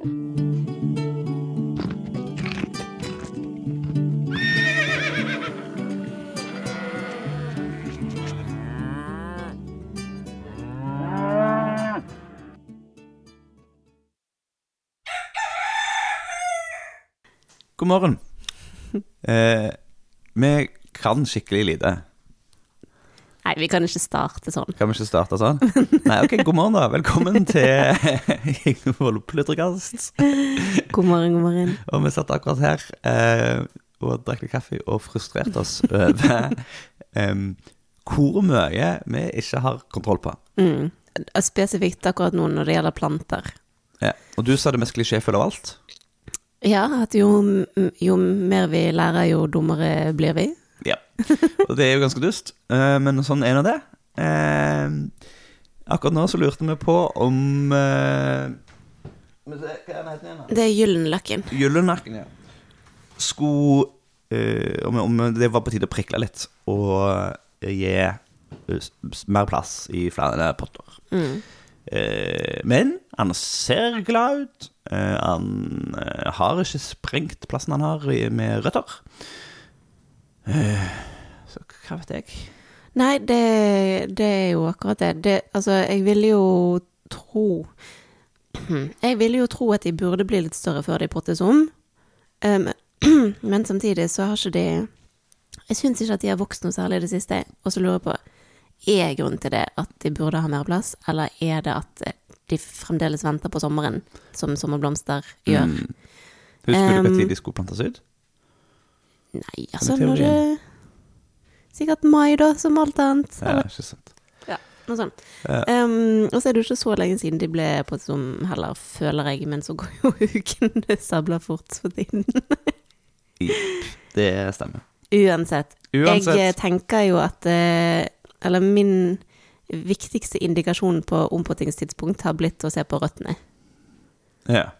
God morgen. Eh, vi kan skikkelig lite. Vi kan ikke starte sånn. Kan vi ikke starte sånn? Nei, ok, god morgen da. Velkommen til Ingvold plutrekast. God morgen, god morgen. Og vi satt akkurat her eh, og drakk litt kaffe og frustrerte oss over um, hvor mye vi ikke har kontroll på. Mm. Spesifikt akkurat nå når det gjelder planter. Ja. Og du sa det mest klisjéfulle av alt. Ja, at jo, jo mer vi lærer, jo dummere blir vi. Og det er jo ganske dust, eh, men sånn er nå det. Eh, akkurat nå så lurte vi på om eh, Hva er den igjen? da? Det er Gyllenlakken. Gyllenlakken, ja. Skulle om, om det var på tide å prikle litt og gi mer plass i flere potter. Mm. Men han ser glad ut. Han har ikke sprengt plassen han har med røtter. Eh, så hva vet jeg? Nei, det, det er jo akkurat det. det. Altså, jeg ville jo tro Jeg ville jo tro at de burde bli litt større før de pottes om. Um, men samtidig så har ikke de Jeg syns ikke at de har vokst noe særlig i det siste. Og så lurer jeg på Er grunnen til det at de burde ha mer plass, eller er det at de fremdeles venter på sommeren, som sommerblomster gjør? Mm. Husker du Um, når de skulle plantes ut? Nei, altså når det Sikkert mai, da, som alt annet. Ja, ikke sant. Ja, noe sånt. Ja. Um, og så er det jo ikke så lenge siden de ble på som heller, føler jeg, men så går jo ukene sabla fort for tiden. Det stemmer. Uansett. Uansett. Jeg eh, tenker jo at eh, Eller min viktigste indikasjon på ompottingstidspunkt har blitt å se på røttene. Ja.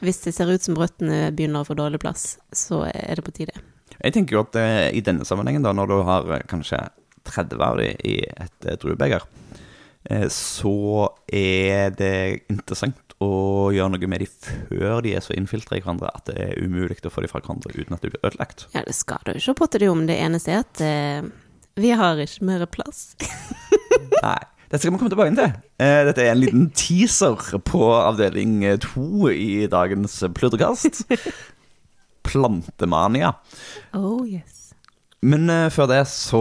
Hvis det ser ut som røttene begynner å få dårlig plass, så er det på tide. Jeg tenker jo at eh, i denne sammenhengen, da, når du har eh, kanskje 30 av dem i et eh, druebeger, eh, så er det interessant å gjøre noe med dem før de er så innfiltra i hverandre at det er umulig å få dem fra hverandre uten at de blir ødelagt. Ja, det skal du ikke potte det om. Det eneste er at eh, vi har ikke mer plass. Nei. Dette skal vi komme tilbake til. Eh, Dette er en liten teaser på avdeling to i dagens pludrekast. Plantemania. Oh yes. Men eh, før det så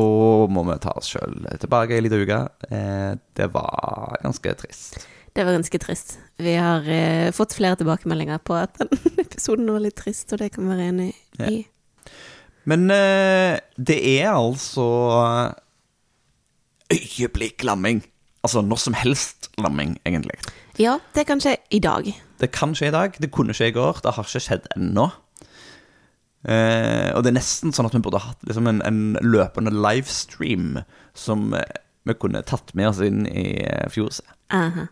må vi ta oss sjøl tilbake ei lita uke. Eh, det var ganske trist. Det var ganske trist. Vi har fått flere tilbakemeldinger på at den episoden var litt trist, og det kan vi være enig i. Men eh, det er altså øyeblikk-lamming. Altså når som helst lamming, egentlig. Ja, det kan skje i dag. Det kan skje i dag, det kunne skje i går, det har ikke skjedd ennå. Eh, og det er nesten sånn at vi burde hatt liksom en, en løpende livestream som eh, vi kunne tatt med oss inn i eh, fjorset. Aha.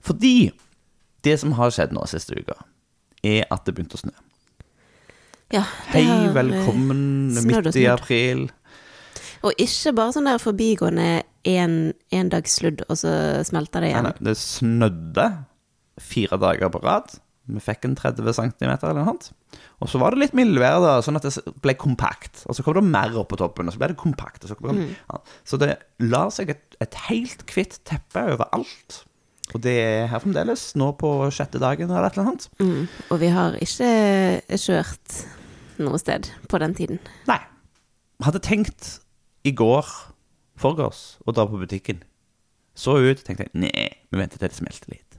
Fordi det som har skjedd nå siste uka, er at det begynte å snø. Ja, Hei, eh, velkommen midt i april. Og ikke bare sånn der forbigående en, én dags sludd, og så smelter det igjen. nei, det snødde fire dager på rad. Vi fikk en 30 cm eller noe sånt. Og så var det litt mildvær, da, sånn at det ble kompakt. Og så kom det mer opp på toppen, og så ble det kompakt. Så, kom Mm. ja. så det la seg et, et helt hvitt teppe over alt. Og det er her fremdeles, nå på sjette dagen eller et eller annet. Mm. Og vi har ikke kjørt noe sted på den tiden. Nei. Hadde tenkt i går, forgårs, og dra på butikken. Så ut, tenkte jeg, nei, vi venter til det smelter litt.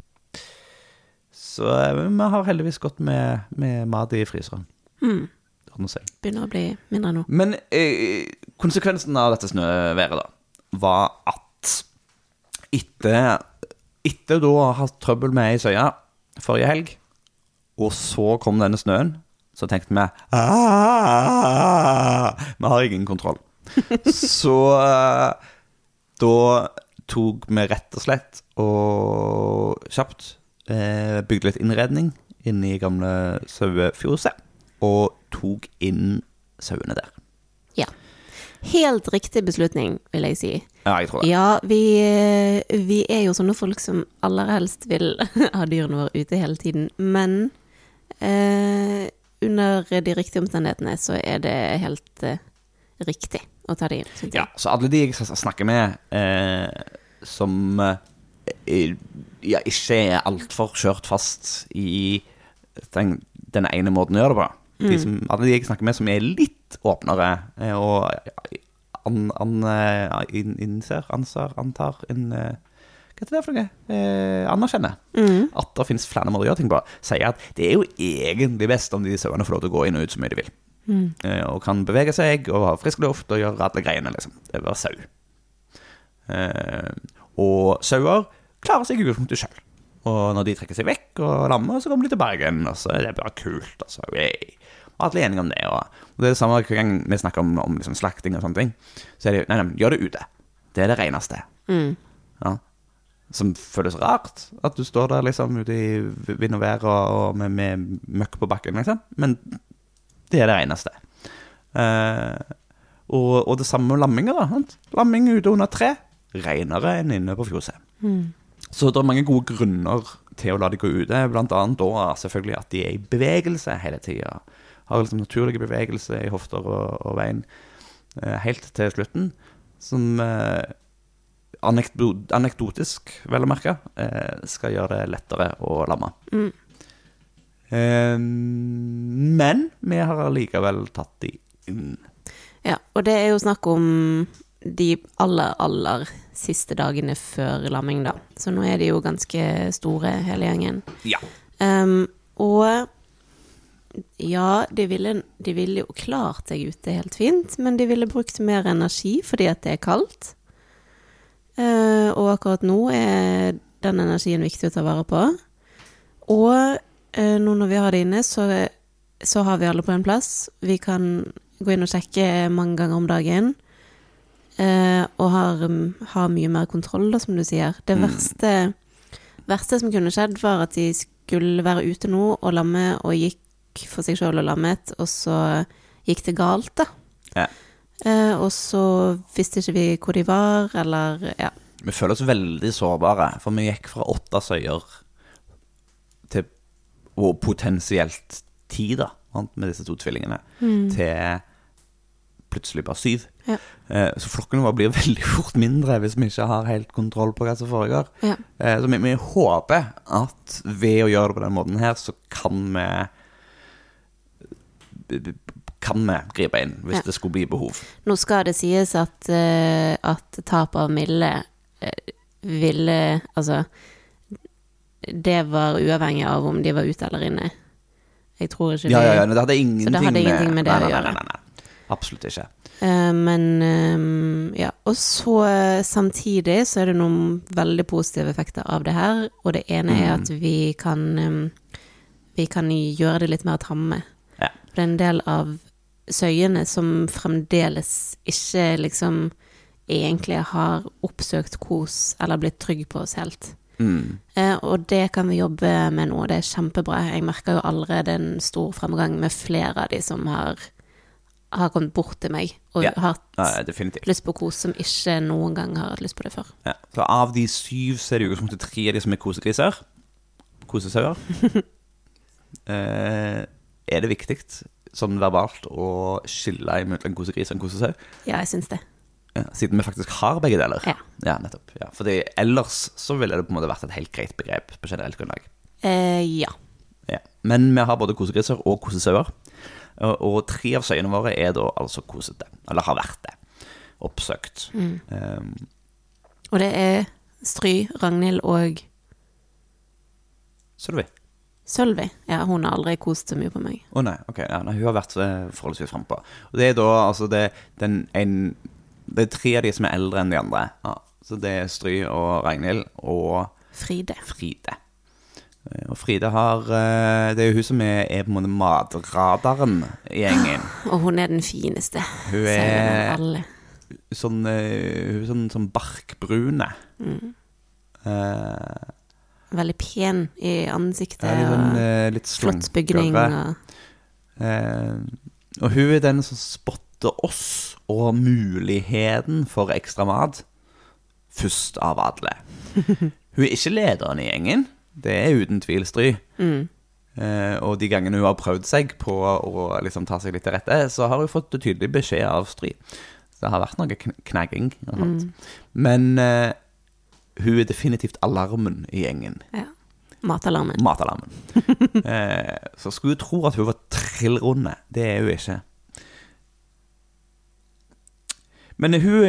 Så eh, vi har heldigvis gått med, med mat i fryseren. Mm. Begynner å bli mindre nå. Men eh, konsekvensen av dette snøværet da, var at etter, etter da å ha hatt trøbbel med ei søye forrige helg, og så kom denne snøen, så tenkte vi «Ah, Vi har ingen kontroll. Så eh, da tok vi rett og slett og kjapt eh, bygde litt innredning inne i gamle sauefjøset, og tok inn sauene der. Ja. Helt riktig beslutning, vil jeg si. Ja, jeg tror det. Ja, vi, vi er jo sånne folk som aller helst vil ha dyrene våre ute hele tiden, men eh, under de riktige omstendighetene så er det helt eh, riktig å ta det inn. synes. Ja, så alle de jeg snakker med eh, som eh, ja, ikke er altfor kjørt fast i den, den ene måten å gjøre det på. De som, alle de jeg snakker med som er litt åpnere eh, og an, an, in, innser, anser, antar in, eh, Hva heter det for noe? Eh, mm. at det finnes flere måter å gjøre ting på. Sier at det er jo egentlig best om de sauene får lov til å gå inn og ut så mye de vil. Eh, og kan bevege seg og ha frisk luft og gjøre alle greiene, liksom. Det er bare sau. Eh, og sauer klarer seg utgangspunktet sjøl. Og når de trekker seg vekk og lammer, så kommer de tilbake igjen. Og så er det bare kult. Altså. Og alle er enige om det. Og, og det er det samme hver gang vi snakker om, om liksom slakting og sånne ting. Så er det jo Nei, nei, gjør det ute. Det er det reneste. Ja. Som føles rart, at du står der liksom ute i vind og vær og, og med, med møkk på bakken, liksom. Men det er det reneste. Eh, og, og det samme med lamminger. da sant? Lamming ute under tre. Renere enn inne på fjøset. Så det er mange gode grunner til å la de gå ute. Annet da selvfølgelig at de er i bevegelse hele tida. Har liksom naturlige bevegelse i hofter og, og bein eh, helt til slutten. Som eh, anekdotisk, vel å merke, eh, skal gjøre det lettere å lamme. Eh, men vi har allikevel tatt de inn. Ja, og det er jo snakk om de aller, aller siste dagene før lamming, da. Så nå er de jo ganske store, hele gjengen. Ja. Um, og ja, de ville, de ville jo klart seg ute helt fint, men de ville brukt mer energi fordi at det er kaldt. Uh, og akkurat nå er den energien viktig å ta vare på. Og nå når vi har det inne, så, så har vi alle på en plass. Vi kan gå inn og sjekke mange ganger om dagen. Eh, og har, um, har mye mer kontroll, da, som du sier. Det verste, verste som kunne skjedd, var at de skulle være ute nå og lamme, og gikk for seg sjøl og lammet, og så gikk det galt, da. Ja. Eh, og så visste ikke vi hvor de var, eller ja. Vi føler oss veldig sårbare, for vi gikk fra åtte søyer og potensielt ti, da, med disse to tvillingene, til plutselig bare syv. Ja. Eh, Så flokkene våre blir veldig fort mindre hvis vi ikke har helt kontroll på hva som foregår. Ja. Eh, Så vi, vi håper at ved å gjøre det på den måten her, så kan vi kan vi gripe inn hvis Ja. det skulle bli behov. Nå skal det sies at, eh, at tap av Mille ville Altså, det var uavhengig av om de var ute eller inne. Jeg tror ikke Ja, ja, ja, men det hadde ingenting, Så det hadde ingenting med det nei, nei. Nei, å gjøre. Absolutt ikke. Uh, Men eh, ja. Og så eh, samtidig så er det noen veldig positive effekter av det her. Og det ene er Mm. at vi kan um, Vi kan gjøre det litt mer tamme. Ja. For det er en del av søyene som fremdeles ikke liksom egentlig har oppsøkt kos eller blitt trygg på oss helt. Mm. Eh, og det kan vi jobbe med nå, det er kjempebra. Jeg merker jo allerede en stor fremgang med flere av de som har, har kommet bort til meg og Ja. har hatt Ja, lyst på kos som ikke noen gang har hatt lyst på det før. Ja. Så av de syv så er det utgangspunktet tre av de som er kosegriser. Kosesauer. eh, er det viktig sånn verbalt å skille mellom kosegris og en kosesau? Ja, jeg syns det. Ja, siden vi faktisk har begge deler. Ja. nettopp. Ja, fordi ellers så ville det på en måte vært et helt greit begrep på generelt grunnlag. Eh, ja. Ja. Men vi har både kosegriser og kosesauer. Og, og tre av søyene våre er da altså kosete. Eller har vært det. Oppsøkt. Um, Og det er Stry, Ragnhild og Sølvi. Sølvi. Ja, hun har aldri kost så mye på meg. Å nei, ok, ja, nei, hun har vært eh, forholdsvis frampå. Og det er da altså det, den en, det er tre av de som er eldre enn de andre. Ja, så det er Stry og Ragnhild og Fride. Fride. Eh, Og Fride har eh, Det er jo hun som er, er på en måte matradaren i gjengen. Og hun er den fineste. Hun er alle. sånn, eh, hun er sånn, sånn barkbrune. Eh, Veldig pen i ansiktet. litt, sånn, litt flott bygning. Og, Eh, og hun er den som spotter setter oss og muligheten for ekstra mat først av alle. Hun er ikke lederen i gjengen, det er uten tvil Stry. Eh, og de gangene hun har prøvd seg på å liksom ta seg litt til rette, så har hun fått tydelig beskjed av Stry. Så det har vært noe kn knagging Mm. Men eh, hun er definitivt alarmen i gjengen. Ja. Matalarmen. Matalarmen. eh, så skulle du tro at hun var trillrunde. Det er hun ikke. Men hun,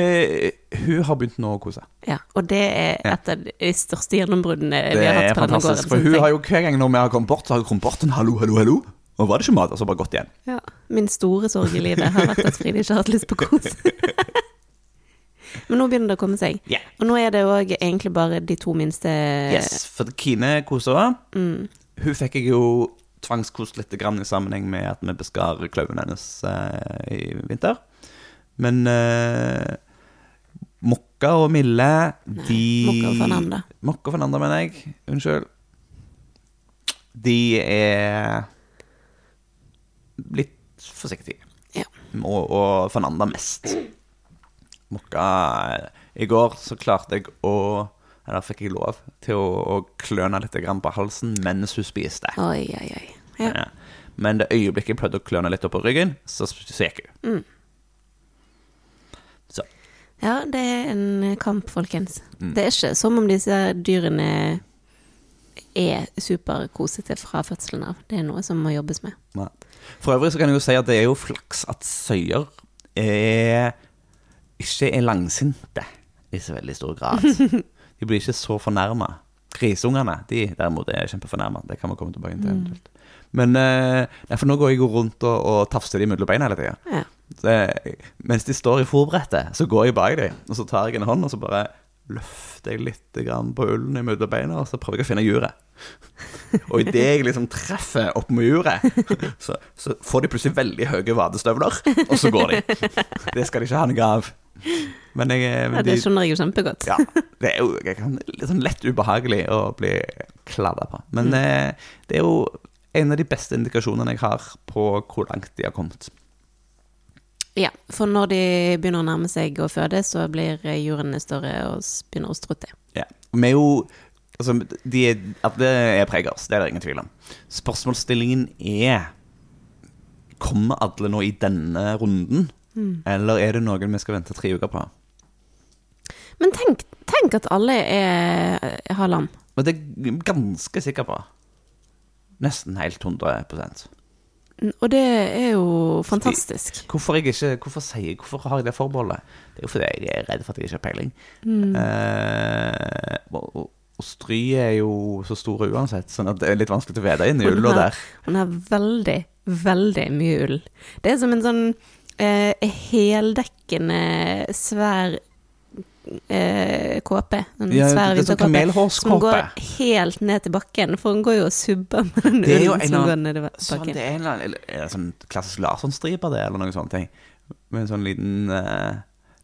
hun har begynt nå å kose. Ja, og det er et av de største gjennombruddene vi har hatt på denne gården. For hun har jo hver gang når vi har kommet bort, så har hun kommet bort en hallo, hallo, hallo. Og var det ikke mat, og så bare gått igjen. Ja, min store sorg i livet har vært at Fride ikke har hatt lyst på kos. Men nå begynner det å komme seg. Ja. Og nå er det òg egentlig bare de to minste Yes, for Kine koser også. Mm. Hun fikk jeg jo tvangskost litt grann i sammenheng med at vi beskar klauven hennes eh, i vinter. Men uh, Mokka og Mille, de Mokka og Fernanda. Mokka og Fernanda, mener jeg. Unnskyld. De er litt forsiktige. Ja. Og, og Fernanda mest. Mokka I går så klarte jeg å Eller fikk jeg lov til å, å kløne litt grann på halsen mens hun spiste. Oi, oi, oi. Ja. Men det øyeblikket jeg prøvde å kløne litt opp på ryggen, så, så gikk hun. Så. Ja, det er en kamp, folkens. Mm. Det er ikke som om disse dyrene er superkosete fra fødselen av. Det er noe som må jobbes med. Nei. For øvrig så kan jeg jo si at det er jo flaks at søyer er, ikke er langsinte i så veldig stor grad. De blir ikke så fornærma. Grisungene de derimot er kjempefornærma. Det kan vi komme tilbake til. Mm. Men eh, nei, for nå går jeg rundt og, og tafser de mellom beina hele tida. Ja. Det- Mens de står i fòrbrettet, så går jeg bak dem, og så tar jeg en hånd, og så bare løfter jeg litt grann på ullen mellom beina, og så prøver jeg å finne juret. Og idet jeg liksom treffer opp med juret, så, så får de plutselig veldig høye vadestøvler, og så går de. Det skal de ikke ha noe av. Men jeg Ja, det de, skjønner jeg jo kjempegodt. ja, det er jo litt sånn lett ubehagelig å bli kladda på. Men Mm. eh, det er jo en av de beste indikasjonene jeg har på hvor langt de har kommet. Ja, for når de begynner å nærme seg å føde, så blir jurene større og begynner å strutte. Ja. Vi er jo Altså, de er, at det er preggers, det er det ingen tvil om. Spørsmålsstillingen er Kommer alle nå i denne runden? Eller er det noen vi skal vente tre uker på? Men tenk, tenk at alle er, har lam. Og det er jeg ganske sikker på. Nesten helt 100 Og det er jo fantastisk. Hvorfor, jeg ikke, hvorfor, jeg, hvorfor har jeg det forbeholdet? Det er jo fordi jeg er redd for at jeg ikke har peiling. Eh, og, og, og Stry er jo så store uansett, sånn at det er litt vanskelig å vede inn i ulla der. Hun har veldig, veldig mye ull. Det er som en sånn uh, heldekkende, svær eh, kåpe. En Ja, svær det sånn vinterkåpe. Som går helt ned til bakken, for hun går jo og subber med den Det ullen en som går ned til Sånn, det er en eller annen er det sånn klassisk Larsson-striper, det, eller noen sånne ting. Med en sånn liten, eh,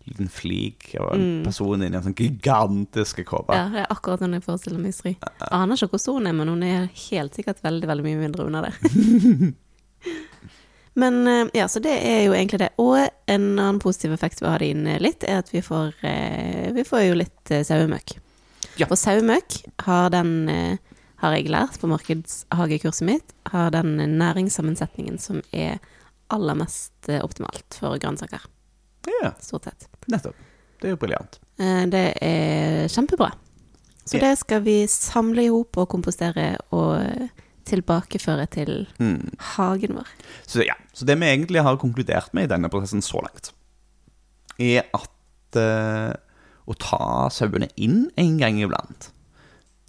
liten flik og en person inni en sånn gigantisk kåpe. Mm. Ja, det er akkurat sånn jeg forestiller meg Stry. Jeg aner ikke hvor stor hun er, men hun er helt sikkert veldig, veldig mye mindre under der. men eh, ja, så det er jo egentlig det. Og en annen positiv effekt ved å ha det inn litt, er at vi får, eh, vi får jo litt eh, sauemøkk. Ja. Og sauemøkk har den, har jeg lært på markedshagekurset mitt, har den næringssammensetningen som er aller mest optimalt for grønnsaker, Ja, stort sett. nettopp. Det er jo briljant. Det er kjempebra. Så Ja. det skal vi samle i hop og kompostere og tilbakeføre til Mm. hagen vår. Så ja, så det vi egentlig har konkludert med i denne prosessen så langt, er at uh, å ta sauene inn en gang iblant,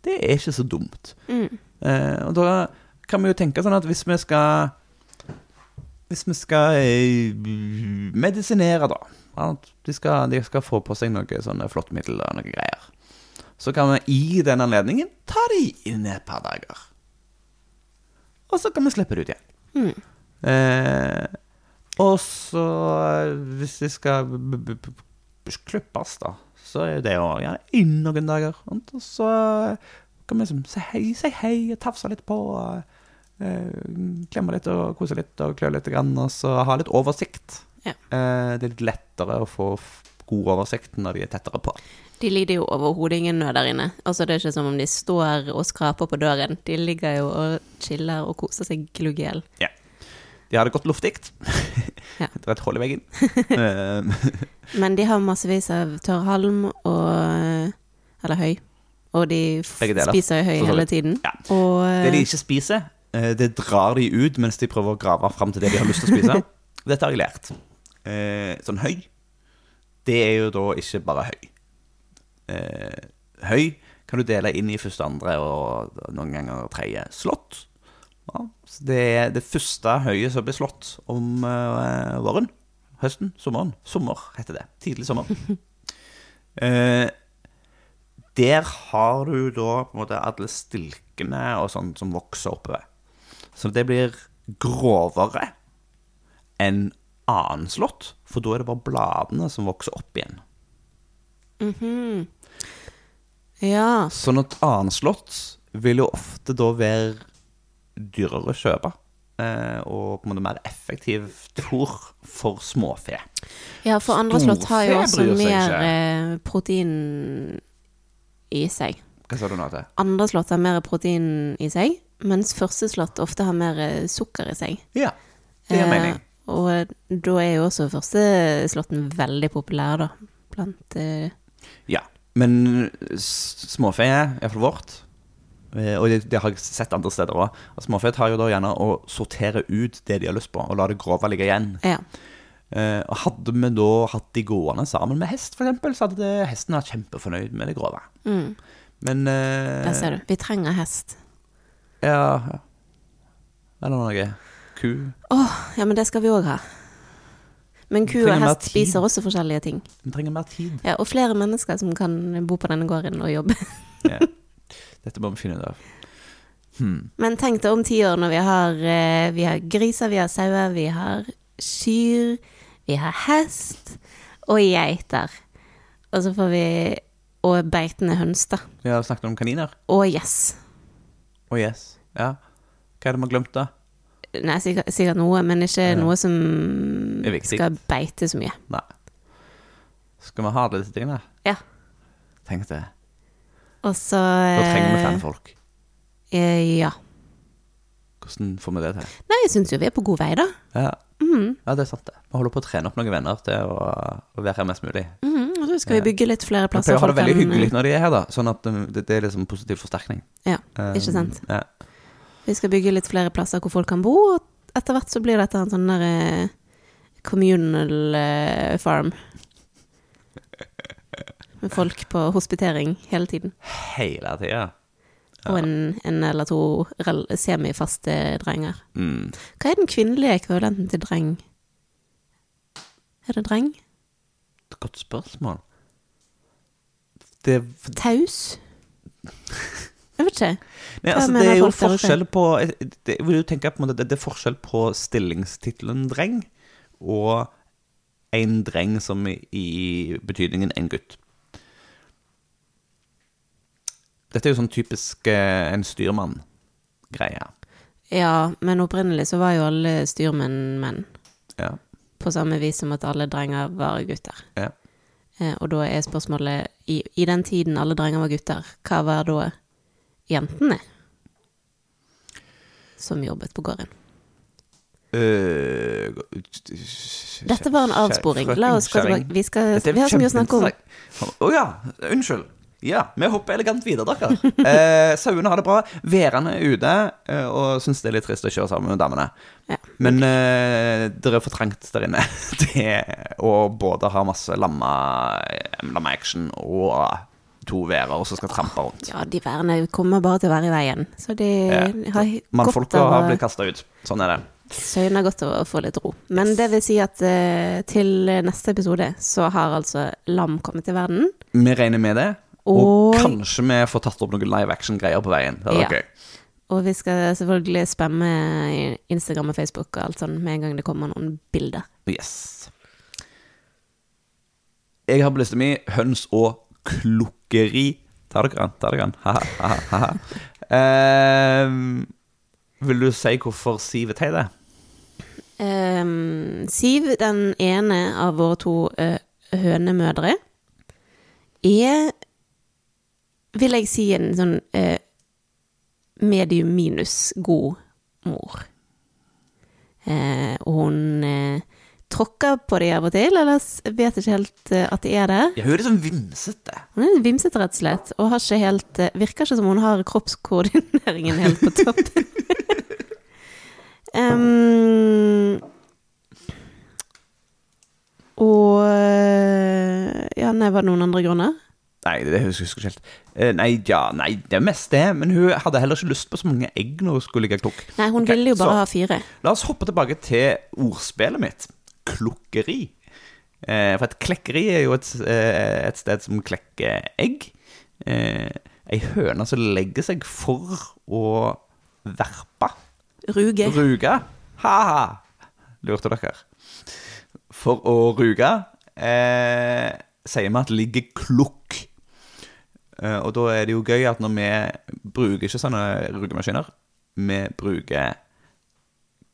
det er ikke så dumt. Eh, og da kan vi jo tenke sånn at hvis vi skal Hvis vi skal eh, medisinere, da at de skal, de skal få på seg noe sånne flåttmiddel og noe greier. Så kan vi i den anledningen ta de inn et par dager. Og så kan vi slippe det ut igjen. Eh, og så, hvis de skal klippes, da, så er det jo gjerne inn noen dager. Og så kan vi liksom si hei, si hei, tafse litt på. Eh, klemme litt og kose litt og klø litt, grann, og så ha litt oversikt Ja. Eh, det er litt lettere å få god oversikt når de er tettere på. De lider jo overhodet ingen nød der inne. Altså, det er ikke som om de står og skraper på døren. De ligger jo og chiller og koser seg glugg i hjel. De har det godt luftig. Ja. Det er et hull i veggen. Eh, Men de har massevis av tørr halm og Eller høy. Og de spiser høy for så hele tiden. Ja. Og Det de ikke spiser, eh, det drar de ut mens de prøver å grave fram til det de har lyst til å spise. Dette har jeg lært. Eh, sånn høy, det er jo da ikke bare høy. Eh, høy kan du dele inn i første, andre og noen ganger tredje slått. Ja, så det er det første høyet som blir slått om eh, våren. Høsten, sommeren. Sommer heter det. Tidlig sommer. Eh, der har du da på en måte alle stilkene og sånn som vokser oppover. Så det blir grovere enn annen slått, for da er det bare bladene som vokser opp igjen. Mhm. Ja. Sånn at annenslått vil jo ofte da være dyrere å kjøpe. eh, Og på en måte mer effektivt fôr for småfe. ja, for andre slott har jo også mer ikke. eh, protein i seg. Hva sa du nå til? Andre slott har mer protein i seg, mens første slott ofte har mer eh, sukker i seg. Ja, det gir mening. Eh, og da er jo også første slåtten veldig populær, da. Blant eh, Ja, men småfe er iallfall vårt. eh, Og det, det har jeg sett andre steder òg. Småfe tar jo da gjerne å sortere ut det de har lyst på, og la det grove ligge igjen. Ja. Eh, og Hadde vi da hatt de gående sammen med hest, f.eks., så hadde det, hesten vært kjempefornøyd med det grove. Mm, Men eh, der ser du. Vi trenger hest. Ja. Eller noe. Ku. Ja, men det skal vi òg ha. Men ku og hest spiser også forskjellige ting. Vi trenger mer tid. Ja, og flere mennesker som kan bo på denne gården og jobbe. Ja. Dette må vi finne ut av. Hmm. Men tenk deg om ti år når vi har, eh, vi har griser, vi har sauer, vi har kyr, vi har hest og geiter. Og så får vi Og beitende høns, da. Har snakket om kaniner. Og gjess. Og gjess. Ja. Hva er det vi har glemt, da? Nei, sikkert, sikkert noe, men ikke Ja. noe som skal beite så mye. Nei. Skal vi ha alle disse tingene? Ja. Tenk det. Og så Da trenger vi flere folk. Eh, ja. Hvordan får vi det til? Nei, jeg syns jo vi er på god vei, da. Ja, Mm. ja det er sant det. Vi holder på å trene opp noen venner til å, å være her mest mulig. Mm, Og så skal vi bygge litt flere Vi plasser. pleier å ha det veldig hyggelig når de er her, da. Sånn at um, det, det er liksom positiv forsterkning. Ja, Um, ikke sant. Ja. Vi skal bygge litt flere plasser hvor folk kan bo, og etter hvert så blir dette en sånn der eh, communal eh, farm. Med folk på hospitering hele tiden. Hele tida. Og en, en eller to semifaste drenger. Mm. Hva er den kvinnelige ekvivalenten til dreng? Er det dreng? Godt spørsmål. Det, Taus? Jeg vet ikke. nei, altså, det er jo forskjell på det, Jeg vil jo tenke på en måte det, det er forskjell på stillingstittelen dreng og en dreng som i, i betydningen en gutt. Dette er jo sånn typisk eh, en styrmann-greie. Ja, men opprinnelig så var jo alle styrmenn menn. Ja. På samme vis som at alle drenger var gutter. Ja. Eh, og da er spørsmålet i, I den tiden alle drenger var gutter, hva var da jentene som jobbet på gården? Uh, Dette var en avsporing. La oss gå tilbake. Vi, skal, er vi har så mye å snakke om. Å oh, ja, unnskyld. Ja, vi hopper elegant videre, dere. Eh, sauene har det bra. Værende ute eh, og syns det er litt trist å kjøre sammen med damene. Ja. Men eh, det er for trangt der inne. Det, å både ha masse lamma, lamma-action og to værer som skal trampe rundt. Ja, de værene kommer bare til å være i veien. Så de Ja. har godt av har blitt kasta ut. Sånn er det. Søgner godt av å få litt ro. Men det vil si at uh, til neste episode så har altså lam kommet til verden. Vi regner med det. Og, Og- kanskje vi får tatt opp noen live action-greier på veien. Det hadde vært Ja. gøy. Og vi skal selvfølgelig spamme Instagram og Facebook og alt sånn med en gang det kommer noen bilder. Yes. Jeg har på lista mi høns og klukkeri. Ta dere an, ta dere an. Ha-ha, ha-ha. Ehm, vil du si hvorfor Siv er teit? Um, Siv, den ene av våre to uh, hønemødre, er Vil jeg si en sånn uh, medium minus god mor. Uh, og hun tråkker på de av og til, ellers vet vet ikke helt eh, at de er det. Ja, hun er litt sånn vimsete. Hun er vimsete, rett og slett, og har ikke helt eh, Virker ikke som hun har kroppskoordineringen helt på topp. um, og eh, Ja, nei, var det noen andre grunner? Nei, det husker jeg ikke helt. Nei, ja, nei, det er mest det. Men hun hadde heller ikke lyst på så mange egg når hun skulle ligge klukk. Nei, hun okay, ville jo bare så- ha fire. La oss hoppe tilbake til ordspillet mitt. Klukkeri. Eh, for et klekkeri er jo et, eh, et sted som klekker egg. Eh, ei høne som legger seg for å verpe. Ruge. Ruge. Ha-ha. Lurte dere. For å ruge eh, sier vi at det ligger klukk. Eh, og da er det jo gøy at når vi bruker ikke sånne rugemaskiner, vi bruker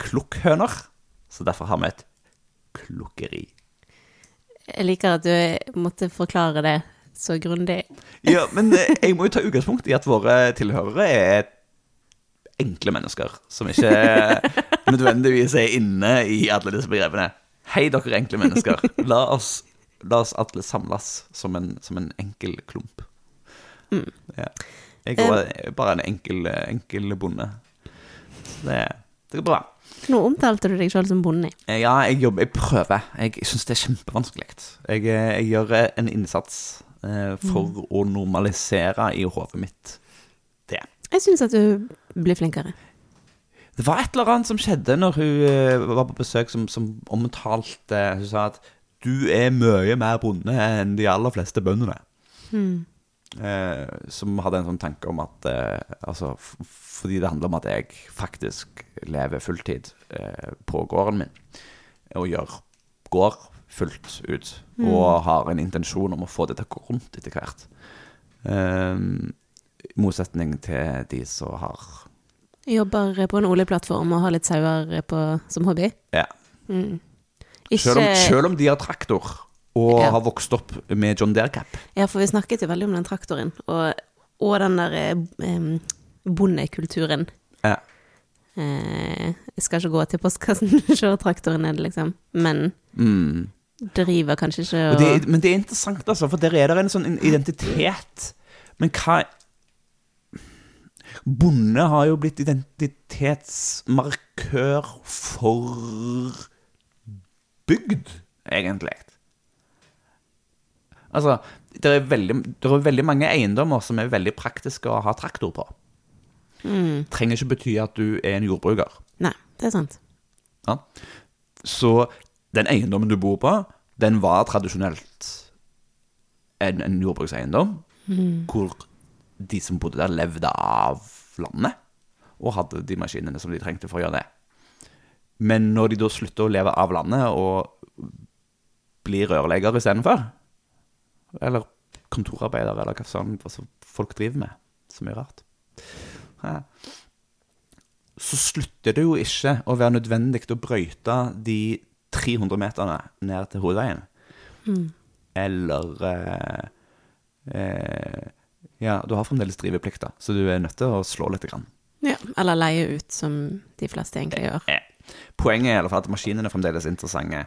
klukkhøner. Så derfor har vi et klukkeri. Jeg liker at du måtte forklare det så grundig. Ja, men eh, jeg må jo ta utgangspunkt i at våre tilhørere er enkle mennesker som ikke nødvendigvis er inne i alle disse begrepene. Hei, dere enkle mennesker. La oss, la oss alle samles som en, som en enkel klump. Ja. Jeg er bare en enkel, enkel bonde. Så det, det går bra. Nå omtalte du deg sjøl som bonde. Eh, Ja, jeg jobber, jeg prøver. Jeg syns det er kjempevanskelig. Jeg, eh, jeg gjør eh, en innsats eh, for å normalisere i hodet mitt det. Jeg syns at du blir flinkere. Det var et eller annet som skjedde når hun var på besøk, som, som omtalte Hun sa at du er mye mer bonde enn de aller fleste bøndene. Eh, som hadde en sånn tanke om at eh, Altså, fordi det handler om at jeg faktisk lever fulltid eh, på gården min. Og gjør går fullt ut. Og har en intensjon om å få det til å gå rundt etter hvert. Eh, I motsetning til de som har Jobber på en oljeplattform og har litt sauer på, som hobby. Ja. Ikke Selv om, selv om de har traktor og Ja. har vokst opp med John Deere-cap. Ja, for vi snakket jo veldig om den traktoren, og, og den der eh, bondekulturen. Ja. Eh, jeg skal ikke gå til postkassen og kjøre traktoren ned, liksom. Men Mm. driver kanskje ikke Og og det, men det er interessant, altså, for der er det en sånn identitet. Men hva Bonde har jo blitt identitetsmarkør for bygd, egentlig. Altså, det er, veldig, det er veldig mange eiendommer som er veldig praktiske å ha traktor på. Trenger ikke bety at du er en jordbruker. Nei, det er sant. Ja. Så den eiendommen du bor på, den var tradisjonelt en, en jordbrukseiendom, hvor de som bodde der, levde av landet, og hadde de maskinene som de trengte for å gjøre det. Men når de da slutter å leve av landet og blir rørlegger istedenfor, eller kontorarbeidere, eller hva sånn altså folk driver med, som er rart, ja. så slutter det jo ikke å være nødvendig å brøyte de 300 meterne ned til hovedveien. Eller eh, eh, Ja, du har fremdeles driveplikt, da, så du er nødt til å slå litt. Grann. Ja, eller leie ut, som de fleste egentlig gjør. Eh, Poenget er i hvert fall at maskinene er fremdeles interessante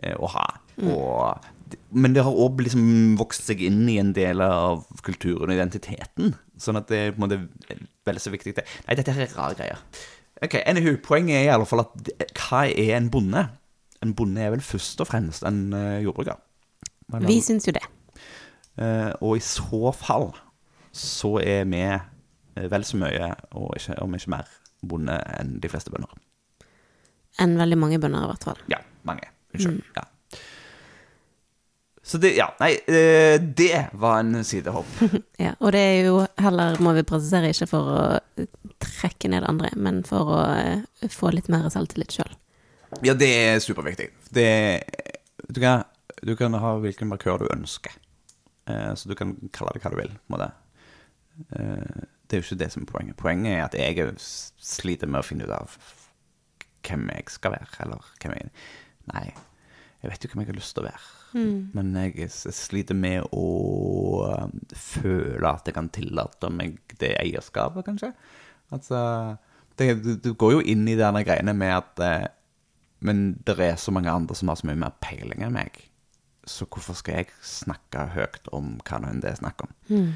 eh, å ha. Og, men det har òg liksom vokst seg inn i en del av kulturen og identiteten. Sånn at det er på en måte vel så viktig det. Nei, dette her er rare greier. Ok, anywho, Poenget er i alle fall at hva er en bonde? En bonde er vel først og fremst en eh, jordbruker. Men, Vi syns jo det. eh, og i så fall så er vi eh, vel så mye, og ikke, om ikke mer, bonde enn de fleste bønder. Enn veldig mange bønder, i hvert fall. Ja, mange. Unnskyld. Ja. Så det, ja, nei, eh, det var en sidehopp. Ja, og det er jo heller, må vi presisere, ikke for å trekke ned andre, men for å eh, få litt mer selvtillit sjøl. Ja, det er superviktig. Det, du, kan, du kan ha hvilken markør du ønsker. Eh, så du kan kalle det hva du vil. på. Eh, det er jo ikke det som er poenget. Poenget er at jeg sliter med å finne ut av hvem jeg skal være, eller hvem jeg Nei, jeg vet jo hvem jeg har lyst til å være. Mm. Men jeg jeg, sliter med å um, føle at jeg kan tillate meg det eierskapet, kanskje. Altså det, du, du går jo inn i denne greiene med at eh, Men det er så mange andre som har så mye mer peiling enn meg. Så hvorfor skal jeg snakke høyt om hva nå enn det er snakk om? Mm.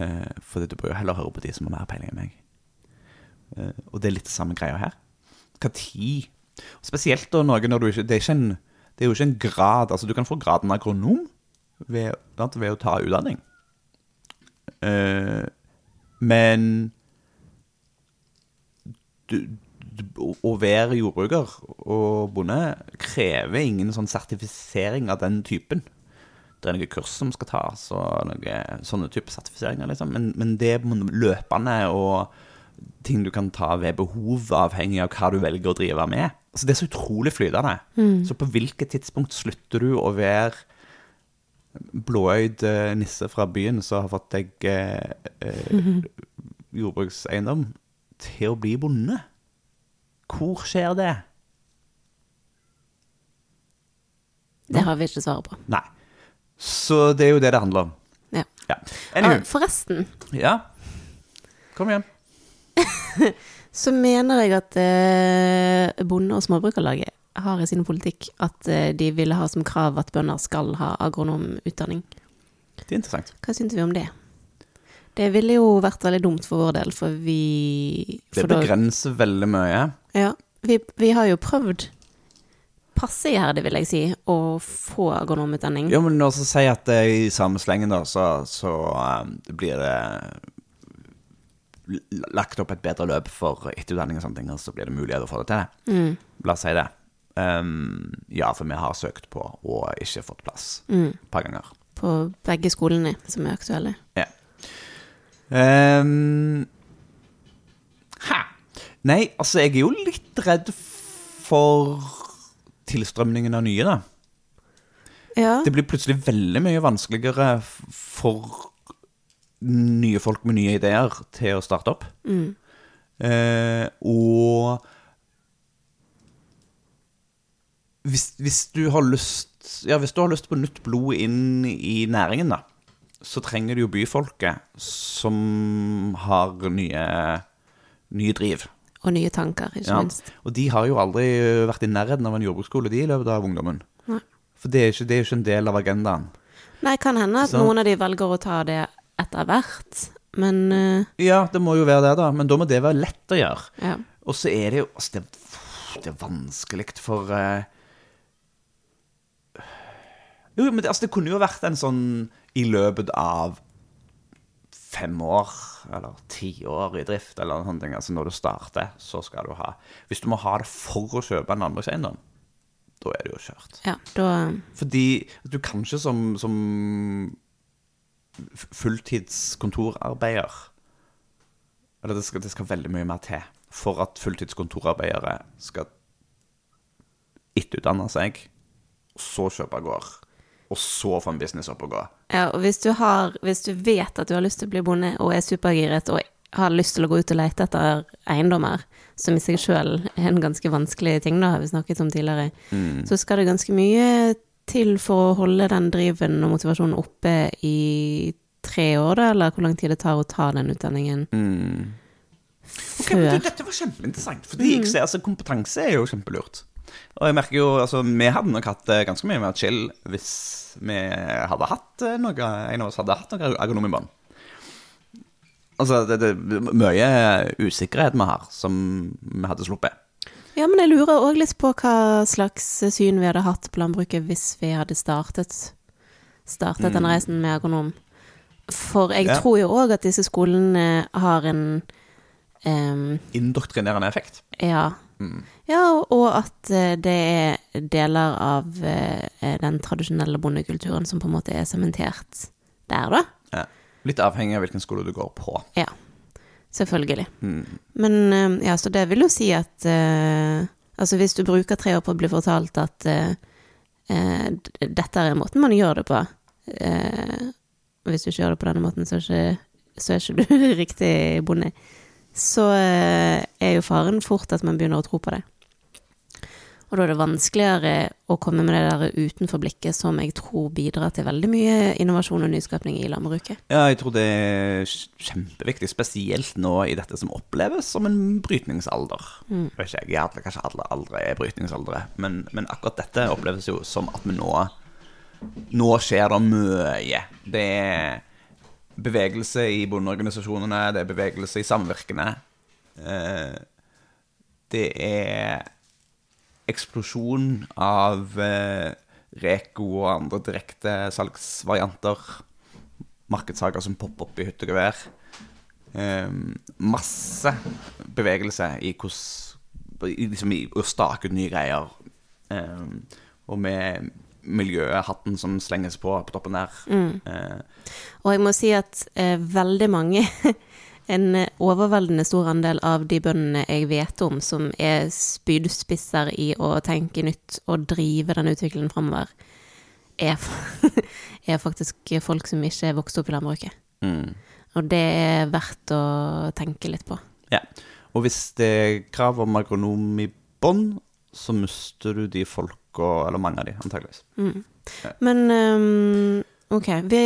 Eh, for du bør jo heller høre på de som har mer peiling enn meg. Eh, og det er litt det samme greia her. Hva tid? Spesielt da noe når du ikke Det er, ikke en, det er jo ikke en grad Altså, du kan få graden agronom ved, ved å ta utdanning. Uh, men du, du, å- være jordbruker og bonde krever ingen sånn sertifisering av den typen. Det er noen kurs som skal tas, og noen sånne type sertifiseringer, liksom. Men, men det løpende og ting du kan ta ved behov, avhengig av hva du velger å drive med. Altså, det er så utrolig flytende. Så på hvilket tidspunkt slutter du å være blåøyd eh, nisse fra byen som har fått deg eh, eh, jordbrukseiendom, til å bli bonde? Hvor skjer det? Det har vi ikke svaret på. Nei. Så det er jo det det handler om. Ja. Ja. Anyway. Forresten Ja. Kom igjen. så mener jeg at eh, Bonde- og Småbrukarlaget har i sin politikk at eh, de ville ha som krav at bønder skal ha agronomutdanning. Det er interessant. Hva syns vi om det? Det ville jo vært veldig dumt for vår del, for vi Det for da- begrenser veldig mye. Ja, vi, vi har jo prøvd passe iherdig, vil jeg si, å få agronomutdanning. Ja, men når jeg sier at det er i samme slengen, da, så, så um, blir det lagt opp et bedre løp for etterutdanning og sånne ting, så blir det mulighet å få det til. Mm, La oss si det. Um, ja, for vi har søkt på og ikke fått plass mm, et par ganger. på begge skolene som er aktuelle. Ja. Um, ha. Nei, altså, jeg er jo litt redd for tilstrømningen av nye, da. Ja, Det blir plutselig veldig mye vanskeligere for nye folk med nye ideer til å starte opp. mm, Eh, og hvis, hvis du har lyst Ja, hvis du har lyst på nytt blod inn i næringen, da, så trenger du jo byfolket som har nye, nye driv. og nye tanker, ikke Ja. minst. Og de har jo aldri vært i nærheten av en jordbruksskole, de, i løpet av ungdommen. Nei. For det er ikke, er ikke en del av agendaen. Nei, kan hende at Så- noen av de velger å ta det etter hvert, men uh, Ja, det må jo være det, da. Men da må det være lett å gjøre. ja. Og så er det jo altså det, det er vanskelig for uh, Jo, men det, altså, det kunne jo vært en sånn i løpet av fem år, eller ti år i drift, eller noen ting. Altså når du starter, så skal du ha Hvis du må ha det for å kjøpe en landbrukseiendom, da er det jo kjørt. ja, da Fordi du kan ikke som, som fulltidskontorarbeider Eller det skal, det skal veldig mye mer til for at fulltidskontorarbeidere skal etterutdanne seg, og så kjøpe gård, og så få en business opp og gå. Ja, og hvis du, har, hvis du vet at du har lyst til å bli bonde og er supergiret og har lyst til å gå ut og lete etter eiendommer, som i seg sjøl er en ganske vanskelig ting, da, har vi snakket om tidligere, så skal det ganske mye til for å holde den driven og motivasjonen oppe i tre år, da, eller hvor lang tid det tar å ta den utdanningen Ok, men før. du, Dette var kjempeinteressant, fordi jeg ser, altså, kompetanse er jo kjempelurt. Og jeg merker jo, altså, Vi hadde nok hatt det ganske mye mer chill hvis vi hadde hatt eh, noe En av oss hadde hatt noe agronom i bånn. Altså, det, det er mye usikkerhet vi har, som vi hadde sluppet. Ja, men jeg lurer òg litt på hva slags syn vi hadde hatt på landbruket hvis vi hadde startet, startet den reisen med agronom. For jeg Ja. tror jo òg at disse skolene har en um, Indoktrinerende effekt. ja. ja, og at eh, det er deler av eh, den tradisjonelle bondekulturen som på en måte er sementert der, da. Ja. Litt avhengig av hvilken skole du går på. Ja, selvfølgelig. Mm. Men eh, ja, så det vil jo si at eh, Altså hvis du bruker tre år på å bli fortalt at eh, eh, dette er måten man gjør det på eh, Hvis du ikke gjør det på denne måten, så er ikke, så er ikke du riktig bonde. Så eh, er jo faren fort at man begynner å tro på det. Og da er det vanskeligere å komme med det der utenfor blikket som jeg tror bidrar til veldig mye innovasjon og nyskapning i landbruket. Ja, jeg tror det er kjempeviktig, spesielt nå i dette som oppleves som en brytningsalder. Jeg vet ikke, jeg, alle, Kanskje alle aldre er brytningsaldre, men, men akkurat dette oppleves jo som at vi nå Nå skjer det mye. Det er bevegelse i bondeorganisasjonene, det er bevegelse i samvirkene. Eh, det er eksplosjon av eh, Reko og andre direktesalgsvarianter. Markedssaker som popper opp i hytt og gevær. Eh, masse bevegelse i hvordan liksom i å stake ut nye greier. Eh, og med miljøhatten som slenges på på toppen der. Eh, Og jeg må si at eh, veldig mange, en eh, overveldende stor andel av de bøndene jeg vet om som er spydspisser i å tenke nytt og drive den utviklingen framover, er, er faktisk folk som ikke er vokst opp i landbruket. mm. Og det er verdt å tenke litt på. Ja. Og hvis det er krav om agronom i bånn, så mister du de folka, eller mange av de, antageligvis. Men ehm, ok, vi,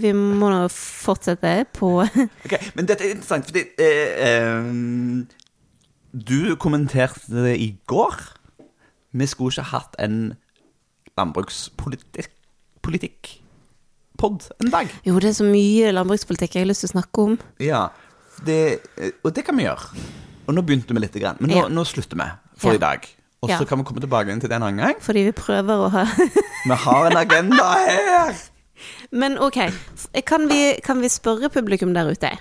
vi må nå fortsette på Ok, Men dette er interessant, fordi eh, eh, Du kommenterte det i går. Vi skulle ikke hatt en landbrukspolitikk-pod en dag. Jo, det er så mye landbrukspolitikk jeg har lyst til å snakke om. Ja, det, eh, og det kan vi gjøre. Og nå begynte vi litt, grann, men nå, Ja. nå slutter vi for Ja. i dag. Og så Ja. kan vi komme tilbake inn til det en annen gang. Fordi vi prøver å ha Vi har en agenda her! Men ok, kan vi, kan vi spørre publikum der ute?